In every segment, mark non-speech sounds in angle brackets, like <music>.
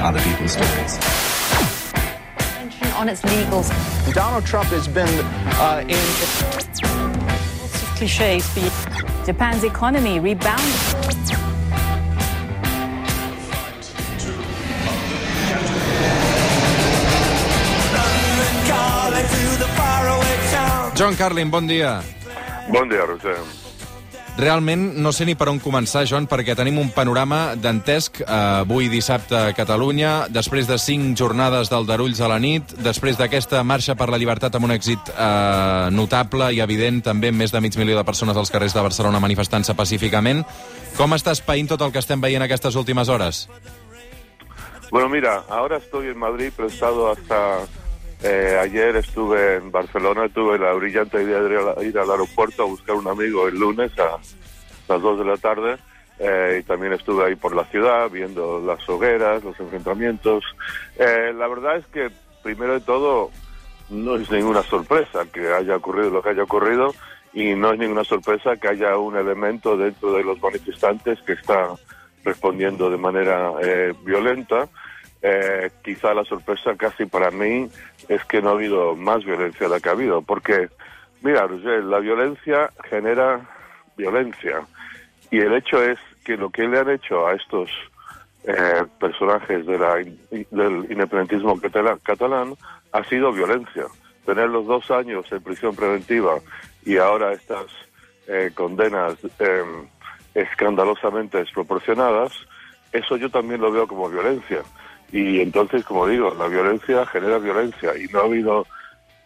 other people's stories. On its legals. Donald Trump has been uh, in. Lots of cliches. Japan's economy rebounded. John Carlin, bon dia. Bon dia, Roger. Realment no sé ni per on començar, Joan, perquè tenim un panorama dantesc eh, avui dissabte a Catalunya, després de cinc jornades d'Aldarulls a la nit, després d'aquesta marxa per la llibertat amb un èxit eh, notable i evident, també amb més de mig milió de persones als carrers de Barcelona manifestant-se pacíficament. Com està espaint tot el que estem veient aquestes últimes hores? Bueno, mira, ahora estoy en Madrid, pero he estado hasta Eh, ayer estuve en Barcelona, tuve la brillante idea de ir al aeropuerto a buscar un amigo el lunes a las 2 de la tarde eh, y también estuve ahí por la ciudad viendo las hogueras, los enfrentamientos. Eh, la verdad es que, primero de todo, no es ninguna sorpresa que haya ocurrido lo que haya ocurrido y no es ninguna sorpresa que haya un elemento dentro de los manifestantes que está respondiendo de manera violenta. Eh, quizá la sorpresa casi para mí es que no ha habido más violencia de la que ha habido, porque, mira, Roger, la violencia genera violencia y el hecho es que lo que le han hecho a estos eh, personajes de la, del independentismo catalán ha sido violencia. Tener los dos años en prisión preventiva y ahora estas eh, condenas em, escandalosamente desproporcionadas, eso yo también lo veo como violencia. Y entonces, como digo, la violencia genera violencia y no ha habido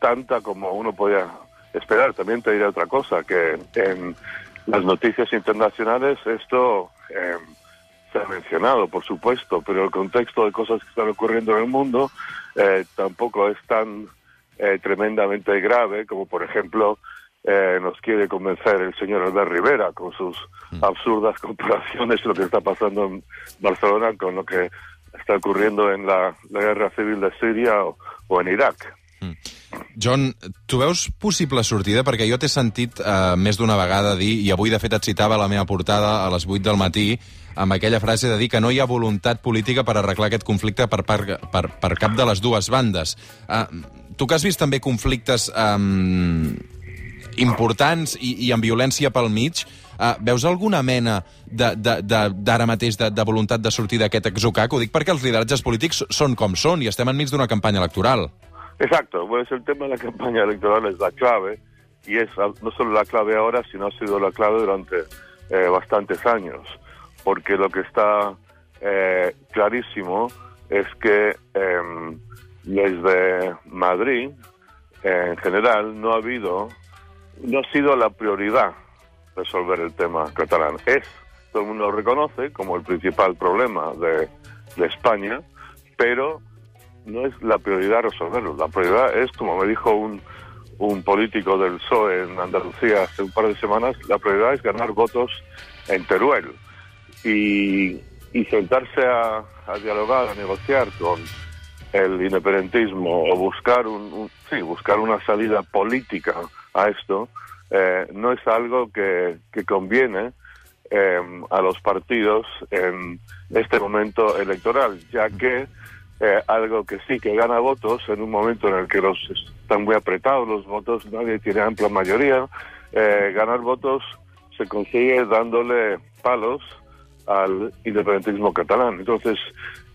tanta como uno podía esperar. También te diré otra cosa, que en las noticias internacionales esto eh, se ha mencionado, por supuesto, pero el contexto de cosas que están ocurriendo en el mundo eh, tampoco es tan eh, tremendamente grave como, por ejemplo, nos quiere convencer el señor Albert Rivera con sus mm. absurdas <laughs> comparaciones lo que está pasando en Barcelona con lo que està ocurriendo en la, la guerra civil de Síria o, o en Iraq. Mm. John, tu veus possible sortida? Perquè jo t'he sentit eh, més d'una vegada dir, i avui de fet et citava la meva portada a les 8 del matí, amb aquella frase de dir que no hi ha voluntat política per arreglar aquest conflicte per, per, per, per cap de les dues bandes. Eh, tu que has vist també conflictes eh, importants i, i amb violència pel mig, Uh, veus alguna mena d'ara mateix de, de voluntat de sortir d'aquest exocac? Ho dic perquè els lideratges polítics són com són i estem enmig d'una campanya electoral. Exacto, pues el tema de la campaña electoral es la clave y es no solo la clave ahora, sino ha sido la clave durante eh, bastantes años, porque lo que está eh, clarísimo es que eh, desde Madrid, en general, no ha habido, no ha sido la prioridad resolver el tema catalán. Es, todo el mundo lo reconoce como el principal problema de, España, pero no es la prioridad resolverlo. La prioridad es, como me dijo un, un político del PSOE en Andalucía hace un par de semanas, la prioridad es ganar votos en Teruel y, y sentarse a, dialogar, a negociar con el independentismo o buscar un, sí, buscar una salida política a esto eh, no es algo que, que conviene eh, a los partidos en este momento electoral, ya que eh, algo que sí que gana votos en un momento en el que los están muy apretados los votos, nadie tiene amplia mayoría, eh, ganar votos se consigue dándole palos al independentismo catalán. Entonces,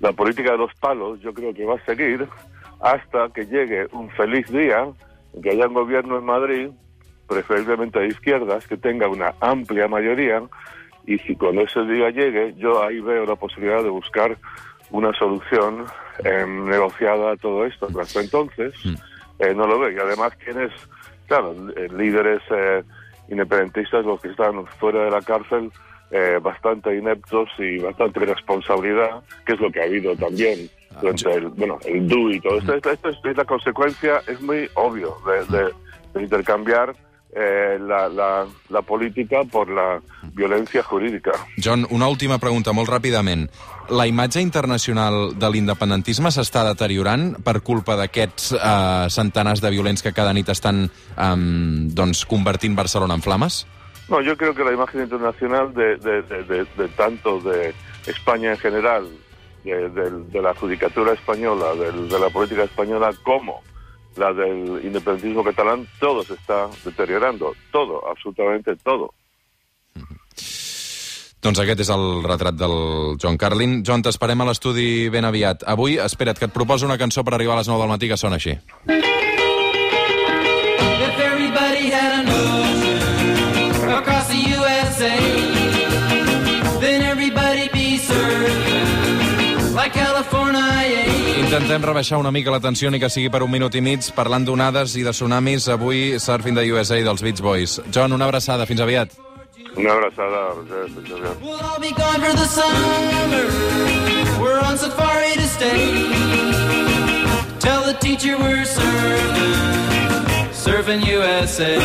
la política de los palos yo creo que va a seguir hasta que llegue un feliz día, que haya un gobierno en Madrid preferiblemente de izquierdas, que tenga una amplia mayoría y si cuando ese día llegue, yo ahí veo la posibilidad de buscar una solución eh, negociada a todo esto. Pero hasta entonces mm. eh, no lo veo. Y además tienes, claro, eh, líderes eh, independentistas, los que están fuera de la cárcel, eh, bastante ineptos y bastante responsabilidad, que es lo que ha habido también durante el, bueno, el DU y todo esto. Esto, esto es, la consecuencia, es muy obvio, de, de, de intercambiar eh, la, la, la política por la violència jurídica. John, una última pregunta, molt ràpidament. La imatge internacional de l'independentisme s'està deteriorant per culpa d'aquests eh, centenars de violents que cada nit estan eh, doncs, convertint Barcelona en flames? No, yo creo que la imagen internacional de, de, de, de, de tanto de España en general de, de- de la judicatura española, del- de la política española, como la del independentismo catalán, todo se está deteriorando. Todo, absolutamente todo. Doncs aquest és el retrat del John Carlin. John, t'esperem a l'estudi ben aviat. Avui, espera't, que et proposo una cançó per arribar a les 9 del matí que sona així. If Intentem rebaixar una mica la tensió ni que sigui per un minut i mig parlant d'onades i de tsunamis. Avui, Surfing de USA dels Beach Boys. John, una abraçada. Fins aviat. Una abrazada. José, José. We'll all be gone for the summer. We're on safari to stay. Tell the teacher we're surfing, surfing USA.